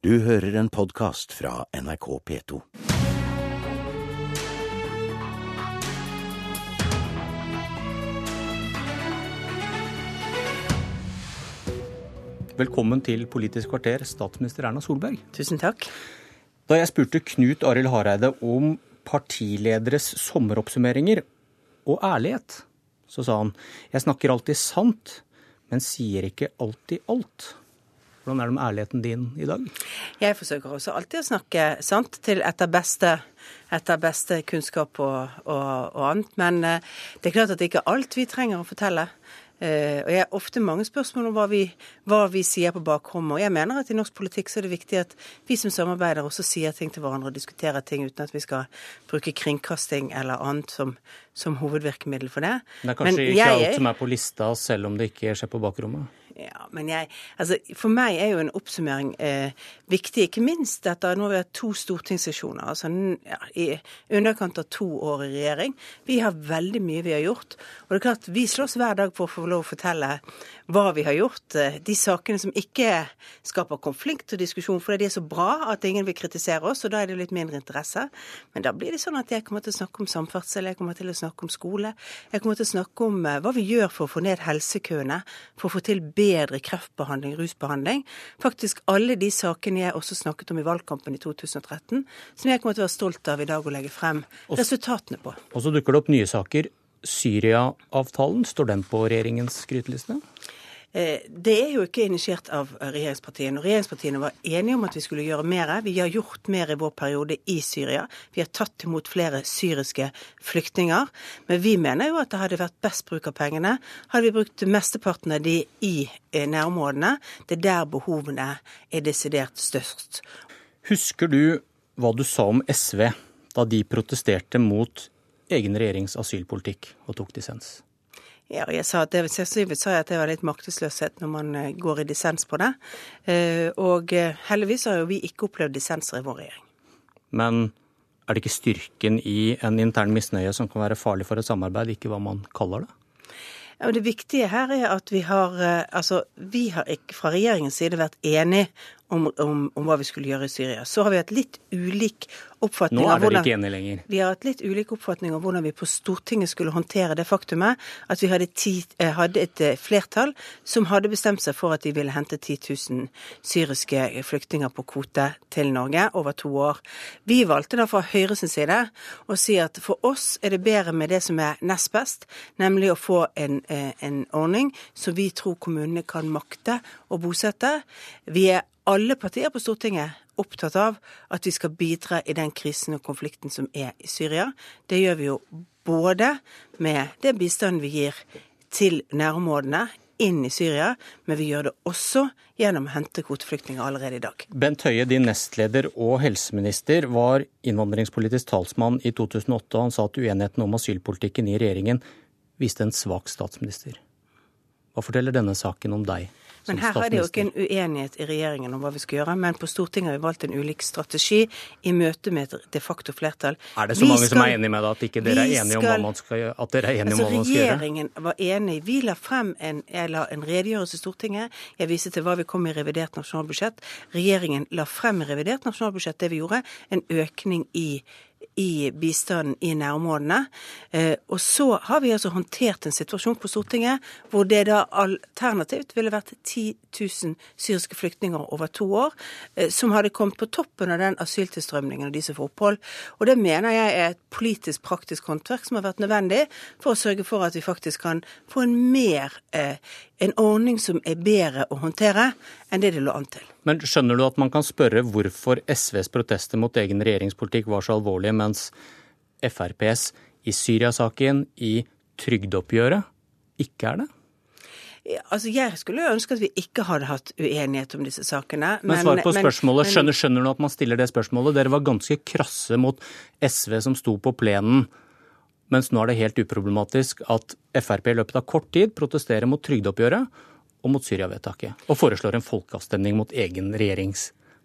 Du hører en podkast fra NRK P2. Velkommen til Politisk kvarter, statsminister Erna Solberg. Tusen takk. Da jeg spurte Knut Arild Hareide om partilederes sommeroppsummeringer og ærlighet, så sa han jeg snakker alltid sant, men sier ikke alltid alt. Hvordan er det med ærligheten din i dag? Jeg forsøker også alltid å snakke sant til etter beste, etter beste kunnskap og, og, og annet. Men eh, det er klart at det ikke er alt vi trenger å fortelle. Uh, og jeg har ofte mange spørsmål om hva vi, hva vi sier på bakrommet. Og jeg mener at i norsk politikk så er det viktig at vi som samarbeider også sier ting til hverandre og diskuterer ting uten at vi skal bruke kringkasting eller annet som, som hovedvirkemiddel for det. Det er kanskje Men ikke jeg- alt som er på lista, selv om det ikke skjer på bakrommet? Ja, men jeg, altså For meg er jo en oppsummering eh, viktig, ikke minst etter nå har vi hatt to stortingssesjoner. altså ja, I underkant av to år i regjering. Vi har veldig mye vi har gjort. Og det er klart, vi slåss hver dag for å få lov å fortelle hva vi har gjort. eh, De sakene som ikke skaper konflikt og diskusjon, fordi de er så bra at ingen vil kritisere oss, og da er det litt mindre interesse. Men da blir det sånn at jeg kommer til å snakke om samferdsel, jeg kommer til å snakke om skole. Jeg kommer til å snakke om eh, hva vi gjør for å få ned helsekøene, for å få til bedre kreftbehandling, rusbehandling. Faktisk alle de sakene jeg også snakket om i valgkampen i 2013, som jeg kommer til å være stolt av i dag å legge frem resultatene på. Og så dukker det opp nye saker. Syria-avtalen, står den på regjeringens skryteliste? Eh, Det er jo ikke initiert av regjeringspartiene. og Regjeringspartiene var enige om at vi skulle gjøre mer. Vi har gjort mer i vår periode i Syria. Vi har tatt imot flere syriske flyktninger. Men vi mener jo at det hadde vært best bruk av pengene hadde vi brukt mesteparten av de i eh, nærområdene. Det er der behovene er desidert størst. Husker du hva du sa om SV da de protesterte mot egen regjerings asylpolitikk og tok dissens? Ja, jeg sa at det, sannsynligvis sa jeg at det var litt maktesløshet når man eh, går i dissens på det. Eh, Og eh, heldigvis har jo vi ikke opplevd dissenser i vår regjering. Men er det ikke styrken i en intern misnøye som kan være farlig for et samarbeid, ikke hva man kaller det? Ja, Det viktige her er at vi har altså, vi har ikke fra regjeringens side vært enige om, om, om hva vi skulle gjøre i Syria. Så har vi hatt litt ulik oppfatning av hvordan enige lenger. vi har hatt litt ulik oppfatning av hvordan vi på Stortinget skulle håndtere det faktumet at vi hadde, ti, eh, hadde et eh, flertall som hadde bestemt seg for at de ville hente 10 000 syriske flyktninger på kvote til Norge over to år. Vi valgte da fra Høyres side å si at for oss er det bedre med det som er nest best, nemlig å få en, eh, en ordning som vi tror kommunene kan makte å bosette. Vi er alle partier på Stortinget opptatt av at vi skal bidra i den krisen og konflikten som er i Syria. Det gjør vi jo både med den bistanden vi gir til nærområdene inn i Syria, men vi gjør det også gjennom å hente kvoteflyktninger allerede i dag. Bent Høie, din nestleder og helseminister, var innvandringspolitisk talsmann i 2008, og han sa at uenigheten om asylpolitikken i regjeringen viste en svak statsminister. Hva forteller denne saken om deg Men her er det jo ikke en uenighet i regjeringen om hva vi skal gjøre, men på Stortinget har vi valgt en ulik strategi i møte med et de facto flertall. Er det så Vi mange som er enig med deg at ikke dere er enige om hva man skal gjøre? At dere er enige Altså, om hva man skal gjøre? regjeringen var enig. Vi la frem en, la en redegjørelse i Stortinget. Jeg viste til hva vi kom med i revidert nasjonalbudsjett. Regjeringen la frem i revidert nasjonalbudsjett det vi gjorde, en økning i i bistanden i nærområdene. Eh, og så har vi altså håndtert en situasjon på Stortinget hvor det da alternativt ville vært 10 000 syriske flyktninger over to år, eh, som hadde kommet på toppen av den asyltilstrømningen og de som får opphold. Og det mener jeg er et politisk praktisk håndverk som har vært nødvendig for å sørge for at vi faktisk kan få en mer eh, en ordning som er bedre å håndtere enn det det lå an til. Men skjønner du at man kan spørre hvorfor SVs protester mot egen regjeringspolitikk var så alvorlige, mens FrPs i Syria-saken, i trygdeoppgjøret, ikke er det? Altså, Jeg skulle ønske at vi ikke hadde hatt uenighet om disse sakene. Men svar på spørsmålet. men- Skjønner, skjønner du at man stiller det spørsmålet? Dere var ganske krasse mot SV som sto på plenen, mens nå er det helt uproblematisk at Frp i løpet av kort tid protesterer mot trygdeoppgjøret og mot Syria-vedtaket, og foreslår en folkeavstemning mot egen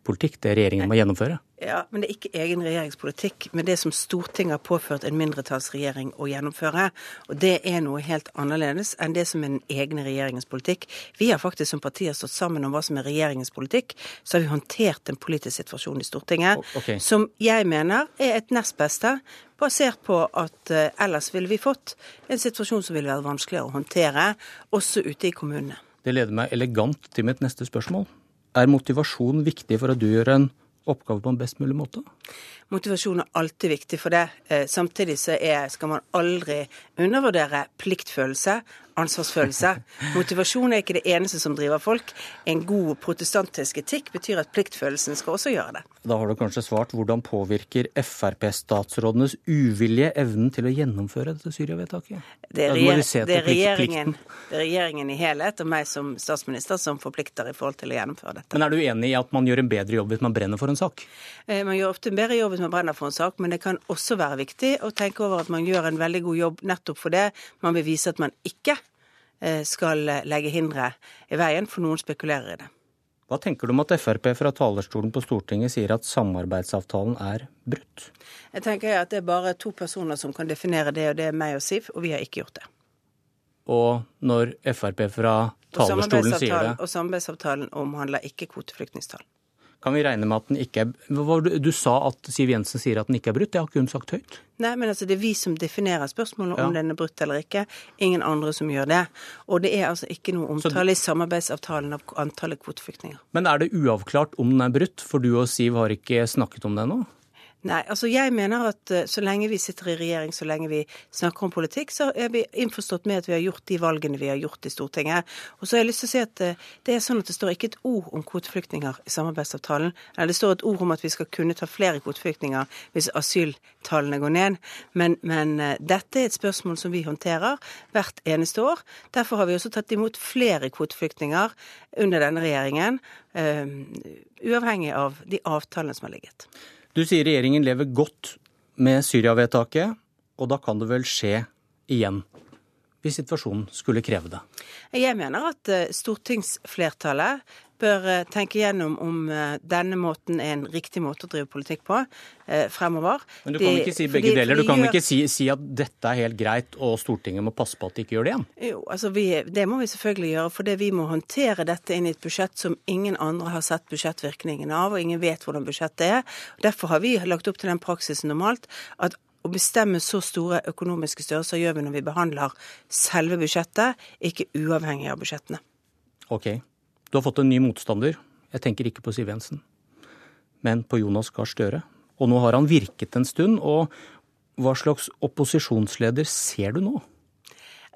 regjeringspolitikk, det regjeringen må gjennomføre. Ja, men det er ikke egen regjeringspolitikk, men det som Stortinget har påført en mindretallsregjering å gjennomføre. Og det er noe helt annerledes enn det som er den egne regjeringens politikk. Vi har faktisk som partier stått sammen om hva som er regjeringens politikk. Så har vi håndtert en politisk situasjon i Stortinget okay. som jeg mener er et nest beste, basert på at eh, ellers ville vi fått en situasjon som ville vært vanskeligere å håndtere, også ute i kommunene. Det leder meg elegant til mitt neste spørsmål. Er motivasjon viktig for at du gjør en oppgave på en best mulig måte? Motivasjon er alltid viktig for det. Eh, Samtidig så er, skal man aldri undervurdere pliktfølelse, ansvarsfølelse. Motivasjon er ikke det eneste som driver folk. En god protestantisk etikk betyr at pliktfølelsen skal også gjøre det. Da har du kanskje svart hvordan påvirker Frp-statsrådenes uvilje evnen til å gjennomføre dette Syria-vedtaket? Det er, regjer det, det er regjeringen i helhet og meg som statsminister som forplikter i forhold til å gjennomføre dette. Men er du enig i at man gjør en bedre jobb hvis man brenner for en sak? Eh, Man gjør ofte en bedre jobb hvis man brenner for en sak, men det kan også være viktig å tenke over at man gjør en veldig god jobb nettopp for det. man vil vise at man ikke skal legge hindre i veien, for noen spekulerer i det. Hva tenker du om at Frp fra talerstolen på Stortinget sier at samarbeidsavtalen er brutt? Jeg tenker at det er bare to personer som kan definere det, og det er meg og Siv, og vi har ikke gjort det. Og når Frp fra talerstolen sier det, og samarbeidsavtalen omhandler ikke kvoteflyktningstall. Kan vi regne med at den ikke er Du sa at Siv Jensen sier at den ikke er brutt, det har ikke hun sagt høyt. Nei, men altså det er vi som definerer spørsmålet om Ja. den er brutt eller ikke. Ingen andre som gjør det. Og det er altså ikke noe omtale i samarbeidsavtalen av antallet kvoteflyktninger. Men er det uavklart om den er brutt, for du og Siv har ikke snakket om det ennå? Nei, altså jeg mener at eh, så lenge vi sitter i regjering, så lenge vi snakker om politikk, så er vi innforstått med at vi har gjort de valgene vi har gjort i Stortinget. Og så har jeg lyst til å si at eh, det er sånn at det står ikke et ord om kvoteflyktninger i samarbeidsavtalen. Eller det står et ord om at vi skal kunne ta flere kvoteflyktninger hvis asyltallene går ned. Men, men eh, dette er et spørsmål som vi håndterer hvert eneste år. Derfor har vi også tatt imot flere kvoteflyktninger under denne regjeringen, uavhengig av de avtalene som har ligget. Du sier regjeringen lever godt med Syria-vedtaket, og da kan det vel skje igjen, hvis situasjonen skulle kreve det. Jeg mener at eh, stortingsflertallet bør eh, tenke gjennom om eh, denne måten er en riktig måte å drive politikk på eh, fremover. Men du kan De- ikke si begge deler. Du kan gjør- ikke si, si at dette er helt greit, og Stortinget må passe på at de ikke gjør det igjen. Jo, altså vi, Det må vi selvfølgelig gjøre, fordi vi må håndtere dette inn i et budsjett som ingen andre har sett budsjettvirkningen av, og ingen vet hvordan budsjettet er. Derfor har vi lagt opp til den praksisen normalt at å bestemme så store økonomiske størrelser gjør vi når vi behandler selve budsjettet, ikke uavhengig av budsjettene. Ok, du har fått en ny motstander. Jeg tenker ikke på Siv Jensen, men på Jonas Gahr Støre. Og nå har han virket en stund, og hva slags opposisjonsleder ser du nå?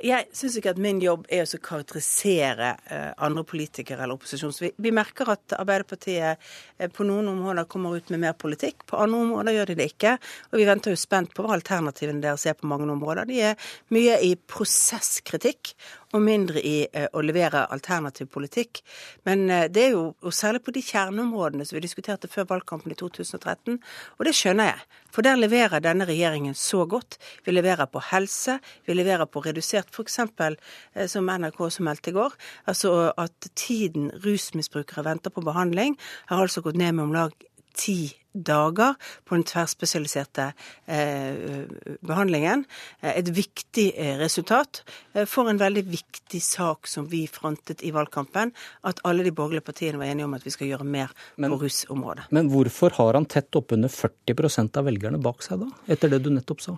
Jeg syns ikke at min jobb er å karakterisere eh, andre politikere eller opposisjon. Vi, vi merker at Arbeiderpartiet eh, på noen områder kommer ut med mer politikk, på andre områder gjør de det ikke. Og vi venter jo spent på hva alternativene deres er på mange områder. De er mye i prosesskritikk og mindre i eh, å levere alternativ politikk. Men det er jo og særlig på de kjerneområdene som vi diskuterte før valgkampen i 2013, og det skjønner jeg. For der leverer denne regjeringen så godt. Vi leverer på helse, vi leverer på redusert f.eks. Eh, som NRK som meldte i går, altså at tiden rusmisbrukere venter på behandling, har altså gått ned med om lag ti dager på den tverrspesialiserte eh, behandlingen. Eh, Et viktig eh, resultat for en veldig viktig sak som vi frontet i valgkampen. At alle de borgerlige partiene var enige om at vi skal gjøre mer Men- på rusområdet. Men hvorfor har han tett oppunder 40% av velgerne bak seg da, etter det du nettopp sa?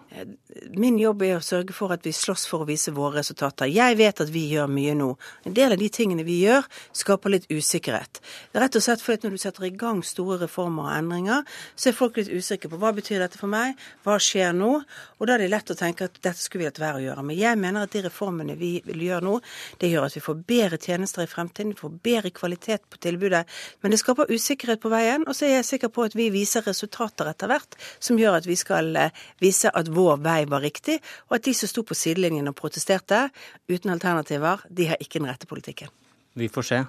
Min jobb er å sørge for at vi slåss for å vise våre resultater. Jeg vet at vi gjør mye nå. En del av de tingene vi gjør, skaper litt usikkerhet. Er rett og slett fordi når du setter i gang store reformer og endringer, så er folk litt usikre på hva betyr dette for meg, hva skjer nå? Og da er det lett å tenke at dette skulle vi latt være å gjøre. Men jeg mener at de reformene vi vil gjøre nå, det gjør at vi får bedre tjenester i fremtiden, vi får bedre kvalitet på tilbudet. Men det skaper usikkerhet på veien, og så er jeg sikker på at vi viser resultater etter hvert som gjør at vi skal eh, vise at vår vei var riktig, og at de som sto på sidelinjen og protesterte uten alternativer, de har ikke den rette politikken. Vi får se.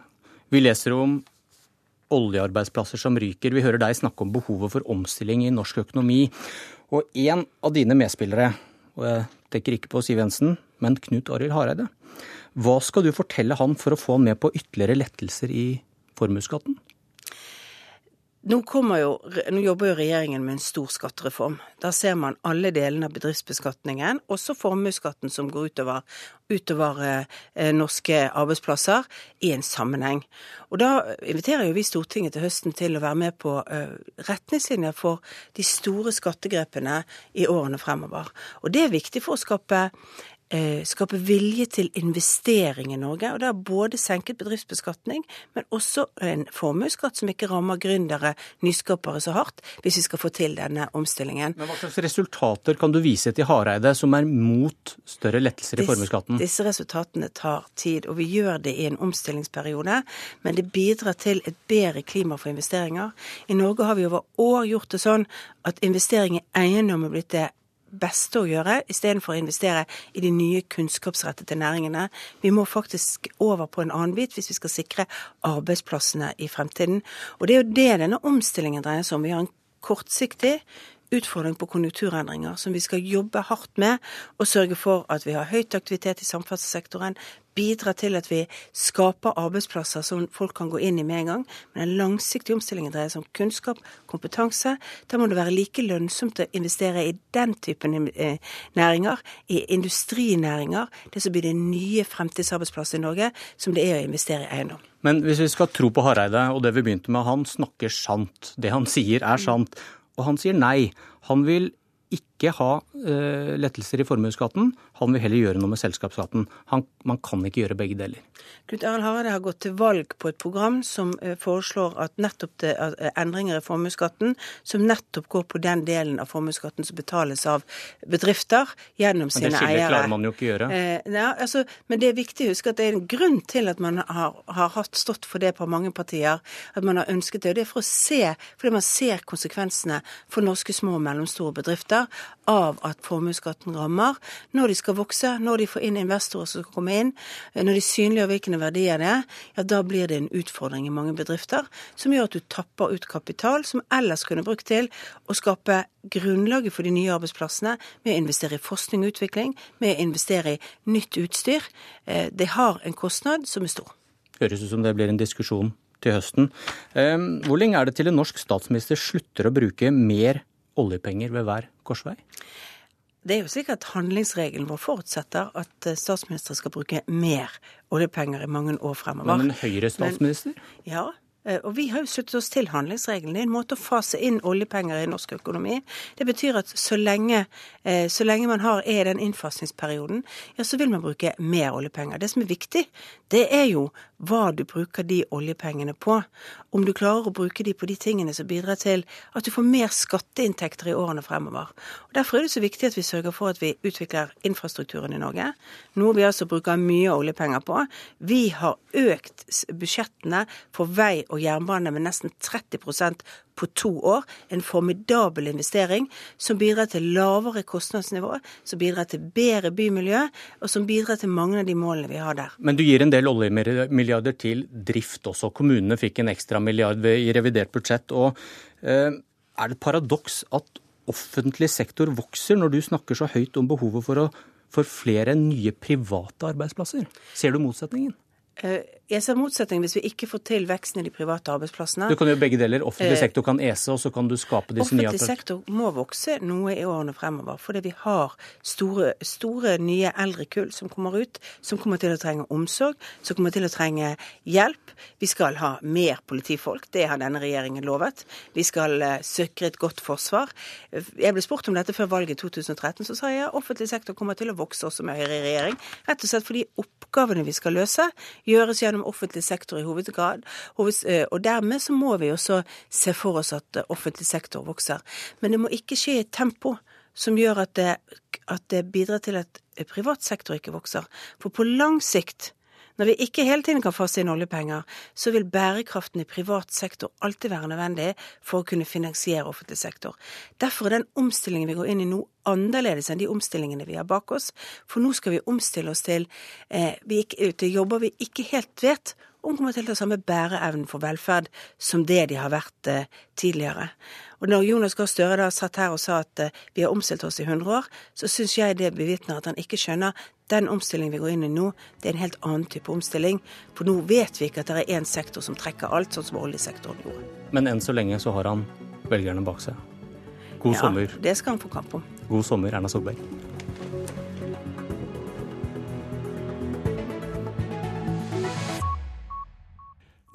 Vi leser om oljearbeidsplasser som ryker. Vi hører deg snakke om behovet for omstilling i norsk økonomi. Og en av dine medspillere, og jeg tenker ikke på Siv Jensen, men Knut Arild Hareide. Hva skal du fortelle han for å få han med på ytterligere lettelser i formuesskatten? Nå, jo, nå, jobber jo regjeringen med en stor skattereform. Da ser man alle delene av bedriftsbeskatningen, også formuesskatten som går utover, utover eh, norske arbeidsplasser, i en sammenheng. Og Da inviterer jo vi Stortinget til høsten til å være med på eh, retningslinjer for de store skattegrepene i årene fremover. Og Det er viktig for å skape skape vilje til investering i Norge. Og det har både senket bedriftsbeskatning, men også en formuesskatt som ikke rammer gründere, nyskapere, så hardt, hvis vi skal få til denne omstillingen. Men Hva slags resultater kan du vise til Hareide, som er mot større lettelser i formuesskatten? Disse resultatene tar tid, og vi gjør det i en omstillingsperiode. Men det bidrar til et bedre klima for investeringer. I Norge har vi over år gjort det sånn at investering i eiendom er blitt det beste å gjøre, istedenfor å investere i de nye kunnskapsrettede næringene. Vi må faktisk over på en annen bit hvis vi skal sikre arbeidsplassene i fremtiden. Og det er jo det denne omstillingen dreier seg om. Vi har en kortsiktig utfordring på konjunkturendringer som vi skal jobbe hardt med, og sørge for at vi har høyt aktivitet i samferdselssektoren, bidra til at vi skaper arbeidsplasser som folk kan gå inn i med en gang. Men den langsiktige omstillingen dreier seg om kunnskap, kompetanse. Da må det være like lønnsomt å investere i den typen eh, næringer, i industrinæringer, det som blir de nye fremtidsarbeidsplasser i Norge, som det er å investere i eiendom. Men hvis vi skal tro på Hareide og det vi begynte med, han snakker sant. Det han sier er sant. Og han sier nei. Han vil ikke ha uh, lettelser i formuesskatten. Han vil heller gjøre noe med selskapsskatten. Han, man kan ikke gjøre begge deler. Knut Arild Hareide har gått til valg på et program som uh, foreslår at nettopp det, uh, endringer i formuesskatten, som nettopp går på den delen av formuesskatten som betales av bedrifter gjennom sine eiere. Men det skillet klarer man jo ikke å gjøre. Ja, altså, men det er viktig å huske at det er en grunn til at man har, har hatt stått for det på mange partier, at man har ønsket det. og Det er for å se, fordi man ser konsekvensene for norske små og mellomstore bedrifter av at formuesskatten rammer når de skal vokse, når de får inn investorer som skal komme inn, når de synliggjør hvilke verdier det er, ja da blir det en utfordring i mange bedrifter som gjør at du tapper ut kapital som ellers kunne brukt til å skape grunnlaget for de nye arbeidsplassene med å investere i forskning og utvikling, med å investere i nytt utstyr. Eh, det har en kostnad som er stor. Høres ut som det blir en diskusjon til høsten. Eh, hvor lenge er det til en norsk statsminister slutter å bruke mer oljepenger ved hver korsvei? Det er jo slik at Handlingsregelen vår forutsetter at eh, statsministre skal bruke mer oljepenger i mange år fremover. Men en Høyre-statsminister? Ja, Eh, og vi har jo sluttet oss til handlingsregelen. Det er en måte å fase inn oljepenger i norsk økonomi. Det betyr at så lenge, eh, så lenge man har, er i den innfasingsperioden, ja, så vil man bruke mer oljepenger. Det som er viktig, det er jo hva du bruker de oljepengene på. Om du klarer å bruke de på de tingene som bidrar til at du får mer skatteinntekter i årene fremover. Og Derfor er det så viktig at vi sørger for at vi utvikler infrastrukturen i Norge. Noe vi altså bruker mye oljepenger på. Vi har økt budsjettene for vei og jernbane med nesten 30 på to år. En formidabel investering som bidrar til lavere kostnadsnivå, som bidrar til bedre bymiljø, og som bidrar til mange av de målene vi har der. Men du gir en del oljemilliarder til drift også. Kommunene fikk en ekstra milliard i revidert budsjett. og eh, Er det et paradoks at offentlig sektor vokser, når du snakker så høyt om behovet for, å, for flere nye private arbeidsplasser? Ser du motsetningen? Eh, jeg ser motsetning hvis vi ikke får til veksten i de private arbeidsplassene. Du kan gjøre begge deler. Offentlig eh, sektor kan ese, og så kan du skape disse nye Offentlig sektor må vokse noe i årene fremover, fordi vi har store, store nye eldrekull som kommer ut, som kommer til å trenge omsorg, som kommer til å trenge hjelp. Vi skal ha mer politifolk, det har denne regjeringen lovet. Vi skal uh, sikre et godt forsvar. Jeg ble spurt om dette før valget i 2013, så sa jeg at offentlig sektor kommer til å vokse også med Høyre i regjering, rett og slett fordi oppgavene vi skal løse, gjøres gjennom offentlig sektor i hovedgrad. Eh, og dermed så må vi også se for oss at offentlig sektor vokser. Men det må ikke skje i et tempo som gjør at det, at det bidrar til at privat sektor ikke vokser. For på lang sikt når vi ikke hele tiden kan fase inn oljepenger, så vil bærekraften i privat sektor alltid være nødvendig for å kunne finansiere offentlig sektor. Derfor er den omstillingen vi går inn i nå, annerledes enn de omstillingene vi har bak oss. For nå skal vi omstille oss til, eh, vi, til jobber vi ikke helt vet og kommer til å ha samme bæreevnen for velferd som det de har vært eh, tidligere. Og når Jonas Gahr Støre da satt her og sa at eh, vi har omstilt oss i 100 år, så syns jeg det bevitner at han ikke skjønner den omstillingen vi går inn i nå, det er en helt annen type omstilling. For nå vet vi ikke at det er én sektor som trekker alt, sånn som oljesektoren gjorde. Men enn så lenge så har han velgerne bak seg. God ja, sommer. Det skal han få kamp om. God sommer, Erna Solberg.